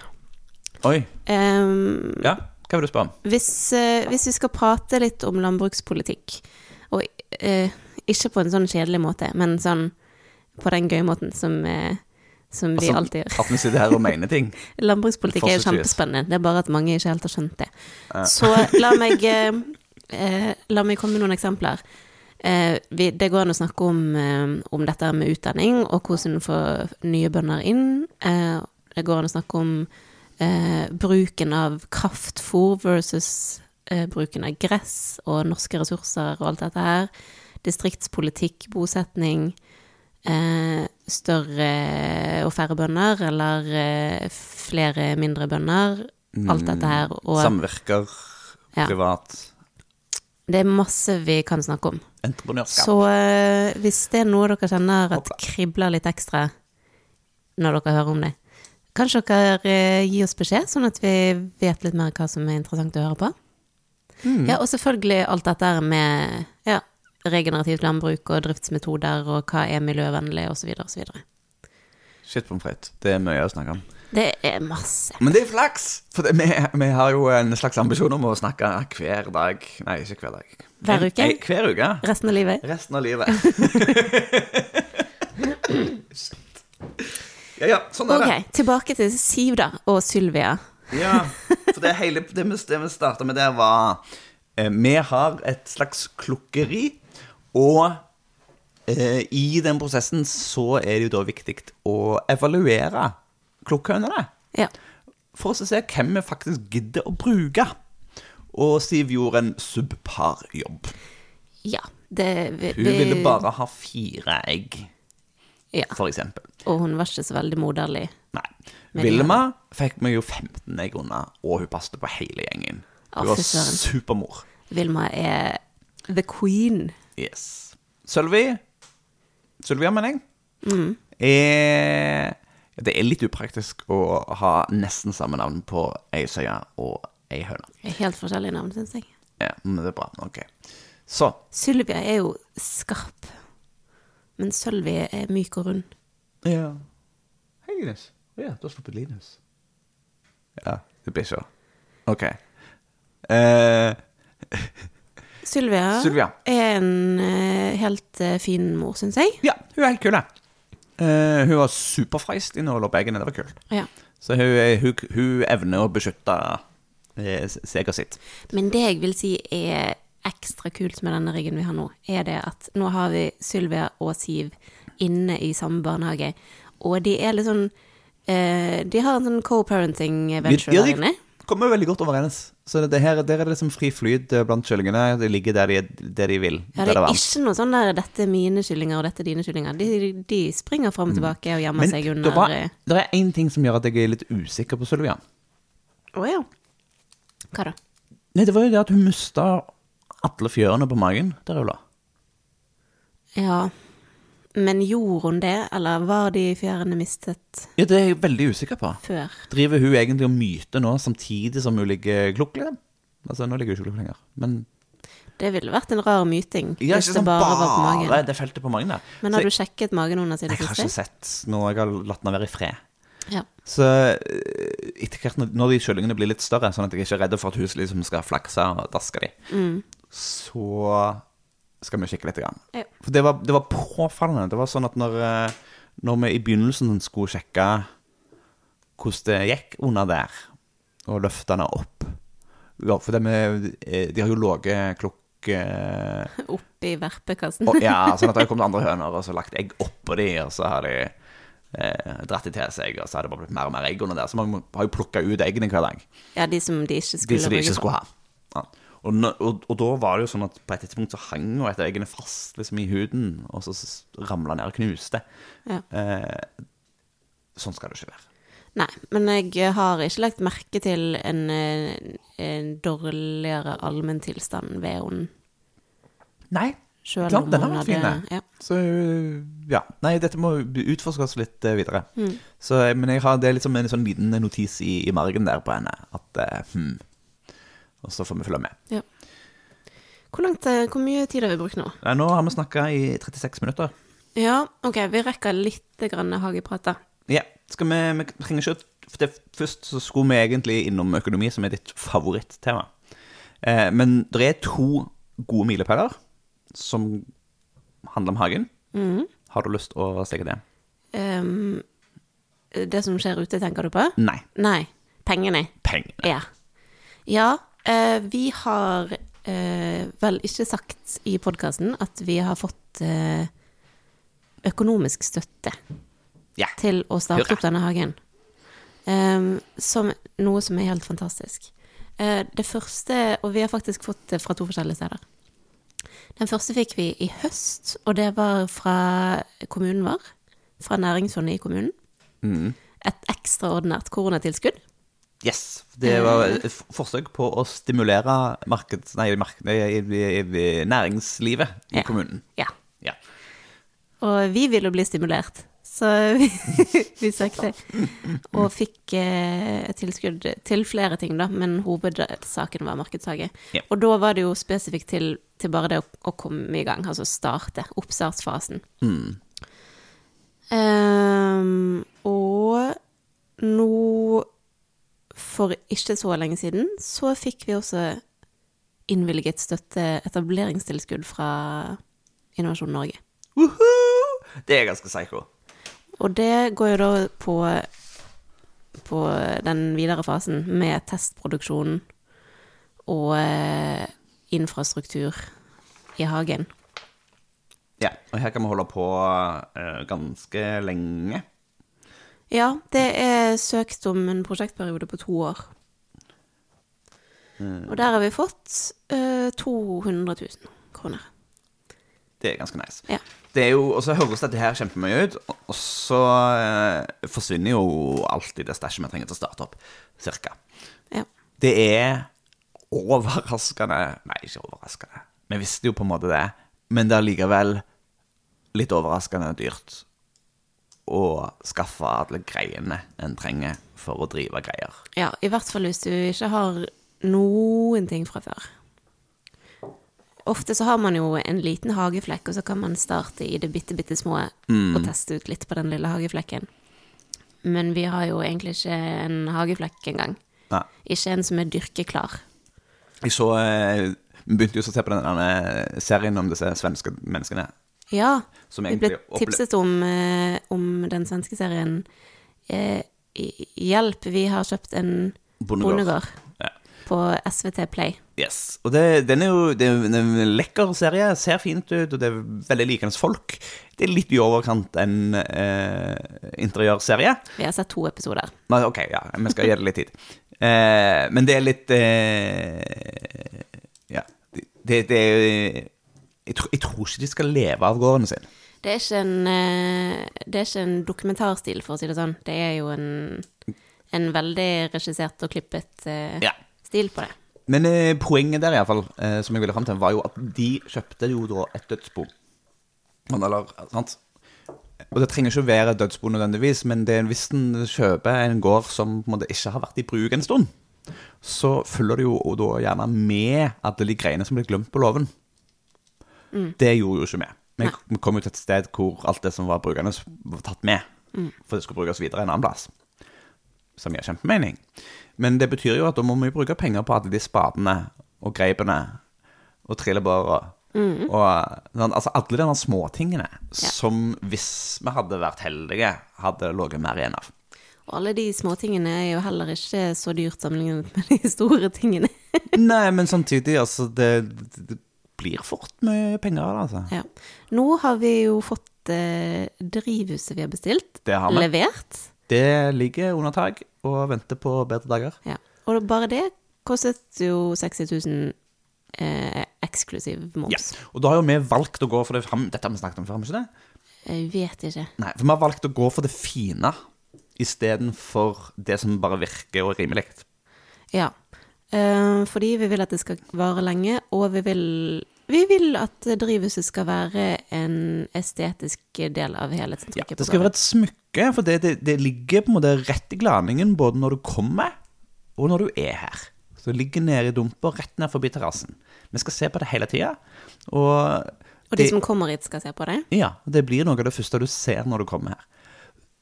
Oi. Um, Ja, hva vil du spørre om? hvis, uh, hvis vi skal prate litt om landbrukspolitikk, og uh, ikke på en sånn kjedelig måte, men sånn på den gøye måten som, uh, som vi Altså, alltid gjør. At vi sitter her og mener ting. Landbrukspolitikk er jo kjempespennende, det er bare at mange ikke helt har skjønt det. Så la meg, la meg komme med noen eksempler. Eh, vi, det går an å snakke om, eh, om dette med utdanning, og hvordan få nye bønder inn. Eh, det går an å snakke om eh, bruken av kraftfôr versus eh, bruken av gress og norske ressurser og alt dette her. Distriktspolitikk, bosetning. Eh, større og færre bønder, eller flere mindre bønder. Alt dette her. Og Samvirker, Ja. privat, det er masse vi kan snakke om. Entreprenørskap. Så eh, hvis det er noe dere kjenner at kribler litt ekstra når dere hører om det, kanskje dere eh, gir oss beskjed, sånn at vi vet litt mer hva som er interessant å høre på? Ja, og selvfølgelig alt dette med ja, regenerativt landbruk og driftsmetoder og hva er miljøvennlig osv. osv. Shit pommes frites. Det er mye å snakke om. Det er masse. Men det er flaks! For det, vi, vi har jo en slags ambisjon om å snakke hver dag. Nei, ikke hver dag. Hver uke? Nei, hver uke. Resten av livet. Resten av livet. ja, ja, sånn er det. Ok, tilbake til Siv da, og Sylvia. Ja, for det hele det vi, det vi starta med der, var eh, Vi har et slags klukkeri, og eh, i den prosessen så er det jo da viktig å evaluere klukkehønene. Ja. For å se hvem vi faktisk gidder å bruke. Og Siv gjorde en subpar jobb. Ja. Det, vi, Hun ville bare ha fire egg, ja. for eksempel. Og hun var ikke så veldig moderlig. Nei. Vilma fikk meg jo 15 egg unna, og hun passet på hele gjengen. Hun Hun var supermor. Vilma er the queen. Yes. Sølvi Sylvia, mener jeg. Mm. Er Det er litt upraktisk å ha nesten samme navn på ei søye og ei høne. Helt forskjellige navn, syns jeg. Ja, men det er bra. Ok. Så Sylvia er jo skarp, men Sølvi er myk og rund. Ja. Hei, Linus. Å ja, du har sluppet Linus. Ja, det blir ikke Ok. Uh, Sylvia, Sylvia. er en uh, helt uh, fin mor, syns jeg. ja, hun er helt kul, Eh, hun var superfreist i når og bagene. Det var kult. Ja. Så hun, er- hun, hun evner å beskytte Seger seg og sitt. Men det jeg vil si er ekstra kult med denne riggen vi har nå, er det at nå har vi Sylvia og Siv inne i samme barnehage, og de er litt sånn uh, De har en sånn co-parenting venture Ja, der de- inne. kommer veldig godt overens. Så det her, der er det liksom fri flyt eh, blant kyllingene. De ligger der de, der de vil. Ja, det er varmt. ikke noe sånn der 'dette er mine kyllinger, og dette er dine kyllinger'. De, de springer fram og tilbake og gjemmer Mm. Seg under var, eh, det er én ting som gjør at jeg er litt usikker på Sylvia. Å ja. Hva da? Nei, det var jo det at hun mista alle fjørene på magen der hun la. Ja. Men gjorde hun det, eller var de fjærene mistet Ja, det er jeg veldig usikker på. før? Driver hun egentlig og myter nå samtidig som hun ligger klukk? Liksom? Altså, nå ligger hun ikke klukk lenger. Men Det ville vært en rar myting ja, hvis det bare var på magen. det feltet på magen der. Men har jeg, du sjekket magen hennes i det jeg har ikke siste? sett noe. Jeg har latt den være i fred. Ja. Så eh, etter hvert når- de kyllingene blir litt større, sånn at jeg ikke er redd for at hun liksom skal flakse og daske de, Mm. så skal vi kikke litt. Grann. Ja. For det var, det var påfallende. Det var sånn at når, eh, når vi i begynnelsen skulle sjekke hvordan det gikk under der, og løfte den opp ja, For med, eh, de har jo ligget klokk eh, Oppi verpekassen. og, Ja, sånn at det har kommet andre høner og så lagt egg oppå de, og så har de eh, dratt de til seg, og så har det bare blitt mer og mer egg under der. Så man har jo plukka ut eggene hver dag. Ja, de som de ikke skulle, De som de ikke skulle ha. Ja. Og, og, og da var det jo sånn at på et tidspunkt så hang jo et eggene fast liksom i huden, og så s- ramla ned og knuste. Ja. Eh, sånn skal det ikke være. Nei, men jeg har ikke lagt merke til en, eh, en dårligere allmenntilstand ved henne. Nei. Selv Klart, den har vært fin, ja. Så ja. Nei, dette må utforskes litt eh, videre. Mm. Så, eh, men jeg har, det liksom en sånn liten notis i, i margen der på henne. At hmm. Og så får vi følge med. ja. Hvor, langt, eh, hvor mye tid har vi brukt nå? Nei, nå har vi snakka i 36 minutter. Ja, ok, vi rekker litt grann hageprat da. Ja, skal vi, vi trenger ikke for det, Først så skulle vi egentlig innom økonomi, som er ditt favorittema. Eh, men det er to gode milepæler som handler om hagen. Mm. Har du lyst å stikke det? Um, det som skjer ute, tenker du på? Nei. Nei. Pengene. Pengene. Ja. Ja, vi har eh, vel ikke sagt i podkasten at vi har fått eh, økonomisk støtte Ja. til å starte Hurra. opp denne hagen. Som noe som er helt fantastisk. Eh, det første Og vi har faktisk fått det fra to forskjellige steder. Den første fikk vi i høst, og det var fra kommunen vår. Fra næringsfondet i kommunen. Mm. Et ekstraordinært koronatilskudd. Yes. Det var et forsøk på å stimulere markeds... Nei, mark, nei næringslivet i Ja. kommunen. Ja. Ja. Og vi ville bli stimulert, så vi, vi søkte. Og fikk eh, tilskudd til flere ting, da, men hovedsaken var markedshage. Ja. Og da var det jo spesifikt til, til bare det å, å komme i gang, altså starte, oppstartsfasen. Mm. Um, og nå, for ikke så lenge siden, så fikk vi også innvilget støtte, etableringstilskudd fra Innovasjon Norge. Woohoo! Det er ganske psycho. Og det går jo da på, på den videre fasen med testproduksjon og eh, infrastruktur i hagen. Ja, og her kan vi holde på eh, ganske lenge. Ja, det er søkt om en prosjektperiode på to år. Og der har vi fått eh, 200 000 kroner. Det er ganske nice. Ja. Det er jo, og så høres dette her kjempemye ut, og så eh, forsvinner jo alt i det stæsjet vi trenger til å starte opp, cirka. Ja. Det er overraskende Nei, ikke overraskende. Vi visste jo på en måte det, men det er likevel litt overraskende dyrt å skaffe alle greiene en trenger for å drive greier. ja, i hvert fall hvis du ikke har noen ting fra før. Ofte så har man jo en liten hageflekk, og så kan man starte i det bitte, bitte små og teste ut litt på den lille hageflekken. Men vi har jo egentlig ikke en hageflekk engang. Nei. Ikke en som er dyrkeklar. Jeg så eh, Vi begynte jo å se på den serien om disse svenske menneskene. Ja, vi ble tipset om, eh, om den svenske serien eh, Hjelp, vi har kjøpt en Bondegård. bondegård Ja. på SVT Play. Yes. Og det, den er jo det er en lekker serie, ser fint ut, og det er veldig likende folk. Det er litt i overkant en eh, interiørserie. Vi har sett to episoder. Nei, ok, ja, vi skal gi det litt tid. Eh, men det er litt eh, Ja. Det, det er jeg, tror- jeg tror ikke de skal leve av gårdene sine. Det er ikke en, eh, det er ikke en dokumentarstil, for å si det sånn. Det er jo en, en veldig regissert og klippet eh, Ja. stil på det. Men eh, poenget der, iallfall, eh, som jeg ville fram til, var jo at de kjøpte jo da et dødsbo. Eller, sant? Og det trenger ikke å være et dødsbo nødvendigvis, men det er hvis en kjøper en gård som på en måte ikke har vært i bruk en stund, så følger det jo da gjerne med alle de greiene som blir glemt på låven. Det gjorde jo ikke vi. Vi Nei. kom jo til et sted hvor alt det som var brukende, var tatt med. For det skulle brukes videre en annen plass. Som gir kjempemening. Men det betyr jo at da må vi bruke penger på alle de spadene og greipene og trillebåra. Og sånn, altså alle de småtingene småtingene som hvis vi hadde vært heldige, hadde ligget mer igjen av. Og alle de småtingene er jo heller ikke så dyrt sammenlignet med de store tingene. Nei, men samtidig, altså Det, det blir fort mye penger av det, altså. Ja. Nå har vi jo fått eh, drivhuset vi har bestilt, Det har vi. levert. Det ligger under tak og venter på bedre dager. Ja. Og bare det kostet jo 60 000 eh, eksklusiv moms. Ja, og da har jo vi valgt å gå for det Dette har vi snakket om før, har vi ikke det? Jeg vet ikke. Nei, for vi har valgt å gå for det fine istedenfor det som bare virker og rimelig. Ja. Eh, fordi vi vil at det skal vare lenge, og vi vil, vi vil at drivhuset skal være en estetisk del av Ja, det skal være et smykke, for det, det, det ligger på en måte rett i glaningen både når du kommer, og når du er her. Så det ligger nede i dumper, rett ned forbi terrassen. Vi skal se på det hele tida. Og, og de det- som kommer hit, skal se på det. Ja, det blir noe av det første du ser når du kommer her.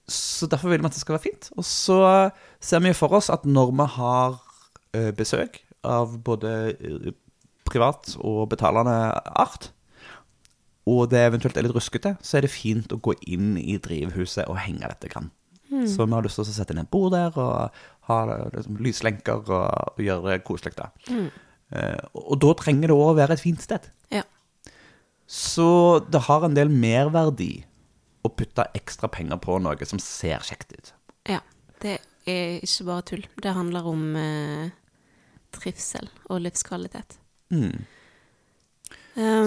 Så derfor vil vi at det skal være fint. Og så ser vi for oss at når vi har besøk av både eh, privat og betalende art, og det eventuelt er litt ruskete, så er det fint å gå inn i drivhuset og henge dette grann. Så vi har lyst til å sette inn et bord der og ha liksom, lyslenker og, og gjøre det koselig. da. Mm. og, og da trenger det òg å være et fint sted. Ja. Så det har en del merverdi å putte ekstra penger på noe som ser kjekt ut. ja. Det er ikke bare tull. Det handler om eh, trivsel og livskvalitet. Um,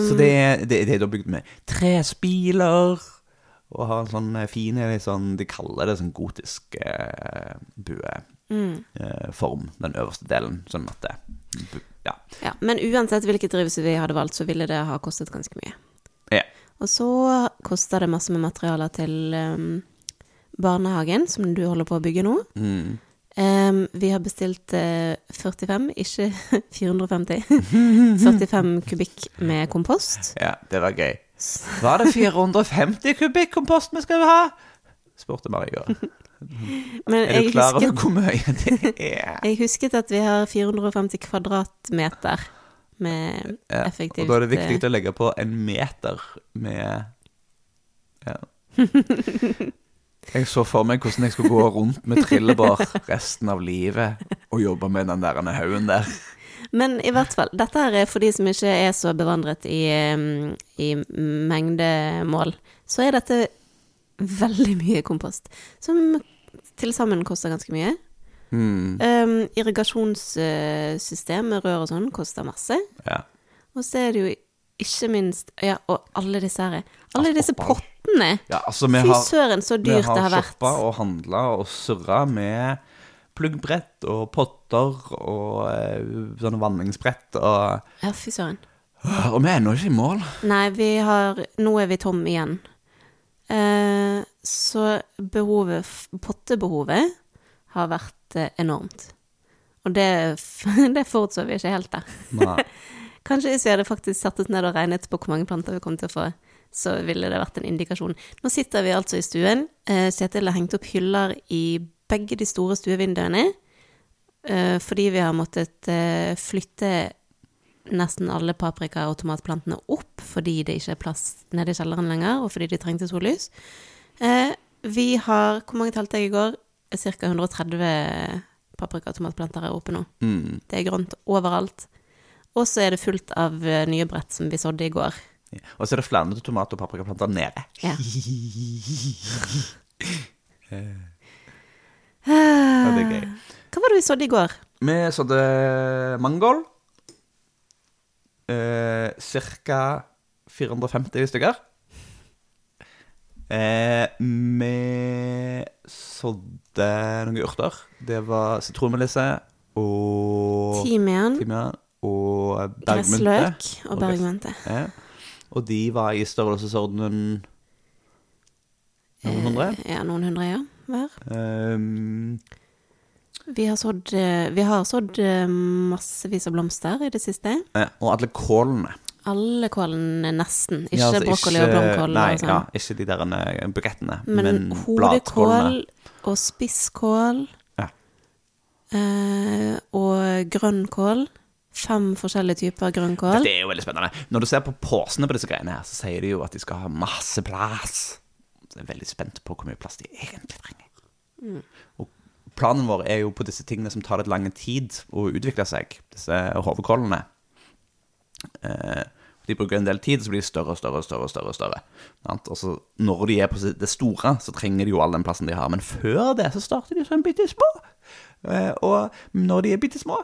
Så det er, det, det er da bygd med trespiler og har en sånn eh, fin sånn, De kaller det sånn gotisk eh, bueform, den øverste delen. Sånn at det Ja. ja. Men uansett hvilket drivhus vi hadde valgt, så ville det ha kostet ganske mye. ja. Og så koster det masse med materialer til um, barnehagen, som du holder på å bygge nå. Mm. Um, vi har bestilt uh, 45, ikke 450. 45 kubikk med kompost. ja, det var gøy. Var det 450 kubikk kompost vi skal ha? Spurte Marie i går. Men Er du klar over hvor mye det er? jeg husket at vi har 450 kvadratmeter med Ja, effektivt Og da er det viktig eh, å legge på en meter med ja. Jeg så for meg hvordan jeg skulle gå rundt med trillebår resten av livet og jobbe med den der haugen der. Men i hvert fall, dette her er for de som ikke er så bevandret i, i mengdemål, så er dette veldig mye kompost. Som til sammen koster ganske mye. Mm. Um, irrigasjonssystem med rør og sånn koster masse. ja. Og så er det jo ikke minst Ja, og alle disse her Alle disse opphold. Pottene. ja, altså Fy har, søren, så dyrt det har vært. Vi har shoppa og handla og surra med pluggbrett og potter og eh, sånne vanningsbrett og Ja, fy søren. Og vi er ennå ikke i mål. Nei, vi har Nå er vi tom igjen. Eh, så behovet Pottebehovet har vært eh, enormt. Og det, det forutså vi ikke helt. Nei. Kanskje hvis vi hadde faktisk satt oss ned og regnet på hvor mange planter vi kom til å få, så ville det vært en indikasjon. Nå sitter vi altså i stuen. Eh, Kjetil har hengt opp hyller i begge de store stuevinduene, eh, fordi vi har måttet eh, flytte nesten alle paprika- og tomatplantene opp fordi det ikke er plass nede i kjelleren lenger, og fordi de trengte sollys. Vi har Hvor mange talte jeg i går? Ca. 130 paprika- og tomatplanter er oppe nå. Mm. Det er grønt overalt. Og så er det fullt av nye brett som vi sådde i går. Og så er det flere tomat- og paprikaplanter nede. Ja. Ja, det er gøy. Hva var det vi sådde i går? Vi sådde mangold. Eh, Ca. 450 stykker. Eh, vi sådde noen urter. Det var sitronmelisse og Timian, timian og bergmynte. gressløk og bergmente. Ja. Og de var i størrelsesorden noen hundre. Eh, Ja, noen hundre, ja. Hver. Um, Vi har sådd, eh, vi har sådd eh, massevis av blomster i det siste. og alle kålene. Alle kålene nesten. Ikke Ja, altså, brokkoli og blomkål. Nei, og sånn. ja, ikke de der bukettene, men, Men bladkålene. hodekål og spisskål Ja. eh, og grønnkål. Fem forskjellige typer grønnkål. Det er jo veldig spennende. Når du ser på posene på disse greiene her, så sier de jo at de skal ha masse plass. Så jeg er veldig spent på hvor mye plass de egentlig trenger. Og planen vår er jo på disse tingene som tar litt lang tid å utvikle seg, disse hovedkålene. Eh, de bruker en del tid, så blir de større og større og større. Og større, og større. Og så når de er på det store, så trenger de jo all den plassen de har. Men før det så starter de som bitte små. Eh, og når de er bitte små,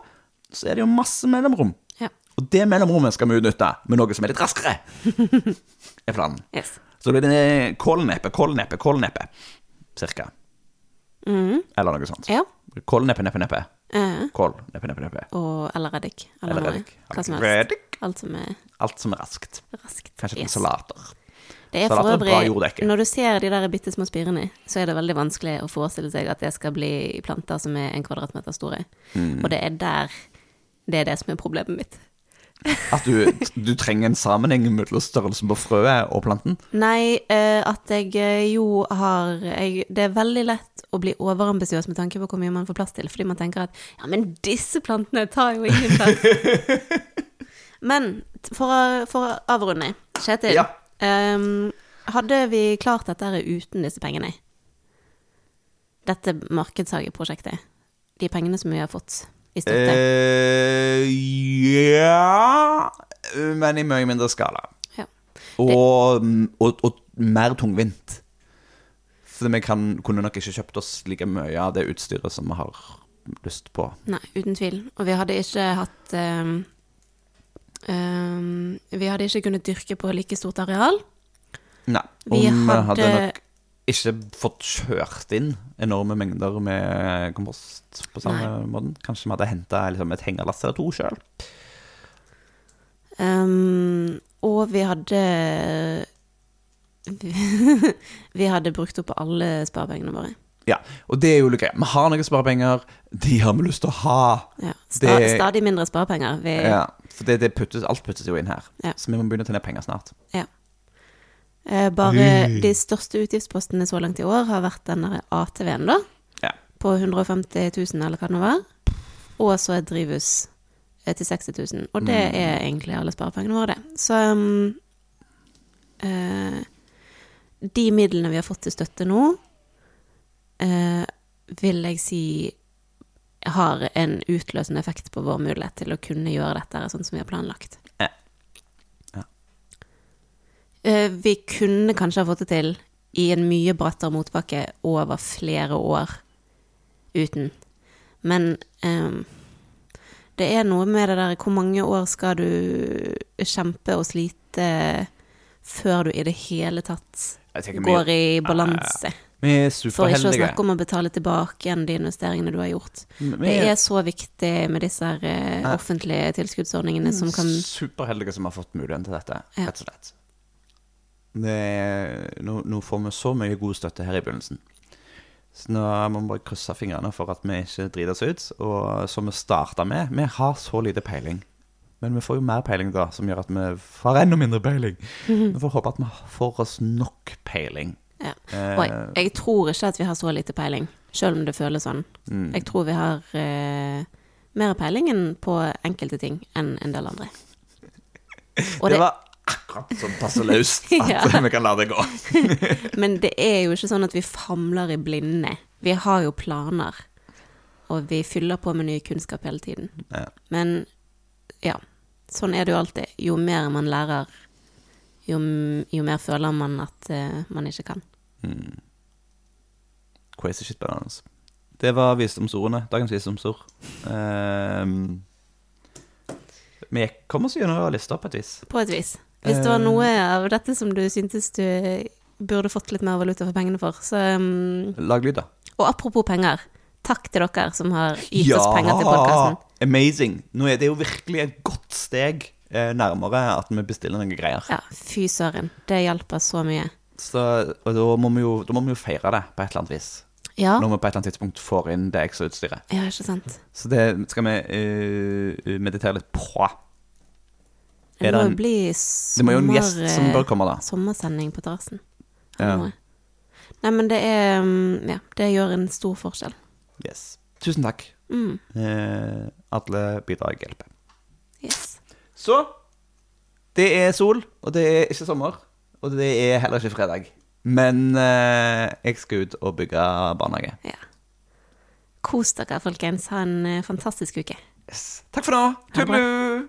så er det jo masse mellomrom. Ja. Og det mellomrommet skal vi utnytte med noe som er litt raskere. er planen. Yes. Så det blir kålneppe, kålneppe, kålneppe. Cirka. Eller noe sånt. Ja. Kålneppe, neppe, neppe. Eh, Kål, neppe, neppe, neppe. og, eller reddik. Eller, Eller reddik. Hva som helst. Alt som er Alt som er raskt. raskt. Kanskje Yes. salater. Det er Salater for øvrig, når du ser de der bitte små spirene, så er det veldig vanskelig å forestille seg at det skal bli planter som er en kvadratmeter store. Mm. Og det er der Det er det som er problemet mitt. At du, du trenger en sammenheng mellom størrelsen på frøet og planten. Nei, eh, at jeg eh, jo har jeg, Det er veldig lett å bli overambisiøs med tanke på hvor mye man får plass til, fordi man tenker at ja, men disse plantene tar jo ingen plass. men for å, for å avrunde, Kjetil. Ja. Um, hadde vi klart dette uten disse pengene? Dette markedshageprosjektet. De pengene som vi har fått i støtte. Eh, ja Men i mye mindre skala. Ja. Og, og, og mer tungvint. For vi kan, kunne nok ikke kjøpt oss like mye av det utstyret som vi har lyst på. Nei, uten tvil. Og vi hadde ikke hatt um, um, Vi hadde ikke kunnet dyrke på like stort areal. Nei. Vi vi hadde, hadde- nok ikke fått kjørt inn enorme mengder med kompost på samme måten. Kanskje vi hadde henta liksom, et hengerlass eller to sjøl. Um, og vi hadde Vi hadde brukt opp alle sparepengene våre. Ja, og det er jo greit. Vi har noen sparepenger, de har vi lyst til å ha. Ja, sta, Det- Stadig mindre sparepenger. Vi, Ja, for det, det puttes, alt puttes jo inn her. Ja. Så vi må begynne å tjene penger snart. eh, bare de største utgiftspostene så langt i år har vært den der ATV-en, da. Ja. På 150 000, eller hva det nå var. Og så et drivhus eh, til 60 000. Og det Mm. er egentlig alle sparepengene våre, det. Så um, uh, De midlene vi har fått til støtte nå, uh, vil jeg si har en utløsende effekt på vår mulighet til å kunne gjøre dette sånn som vi har planlagt. Ja. Ja. Eh, Vi kunne kanskje ha fått det til i en mye brattere motbakke over flere år uten. Men um, det er noe med det der Hvor mange år skal du kjempe og slite før du i det hele tatt går i balanse? vi er For ikke å snakke om å betale tilbake igjen de investeringene du har gjort. Vi Det er så viktig med disse eh, offentlige tilskuddsordningene som kan superheldige som har fått muligheten til dette, Ja. rett og slett. Er, nå, nå får vi så mye god støtte her i begynnelsen. Så nå må vi bare krysse fingrene for at vi ikke driter oss ut. Og som vi starta med, vi har så lite peiling. Men vi får jo mer peiling da, som gjør at vi får enda mindre peiling. Vi får håpe at vi får oss nok peiling. ja. Eh, Og jeg, jeg tror ikke at vi har så lite peiling, selv om det føles sånn. mm. Jeg tror vi har eh, mer peiling enn på enkelte ting enn en del andre. Og det det, var akkurat sånn passe løst at Ja. vi kan la det gå. men det er jo ikke sånn at vi famler i blinde. Vi har jo planer, og vi fyller på med ny kunnskap hele tiden. Ja. Men ja, sånn er det jo alltid. Jo mer man lærer, jo, jo mer føler man at uh, man ikke kan. Mm. Crazy shit bananas. Det var visdomsordene. Dagens visdomsord. Um, vi kom oss gjennom lista på et vis. På et vis. Hvis det var noe av dette som du syntes du burde fått litt mer valuta for pengene for, så um, Lag lyd, da. Og apropos penger. Takk til dere som har gitt oss penger til podkasten. Amazing. Nå er det jo virkelig et godt steg eh, nærmere at vi bestiller noen greier. Ja, fy søren. Det hjelper så mye. Så, og da må, vi jo, da må vi jo feire det på et eller annet vis. Ja, Når vi på et eller annet tidspunkt får inn det ekstrautstyret. ja ikke sant. Så det skal vi uh, meditere litt på. Det må jo bli Det må jo en gjest som bør komme, da. sommersending på terrassen. Ja. Nei, men det er um, Ja, det gjør en stor forskjell. Yes. Tusen takk. Mm, Eh, alle bidrag hjelper. yes. Så Det er sol, og det er ikke sommer. Og det er heller ikke fredag. Men eh, jeg skal ut og bygge barnehage. Ja. Kos dere, folkens. Ha en eh, fantastisk uke. Yes. Takk for nå. Tudelu!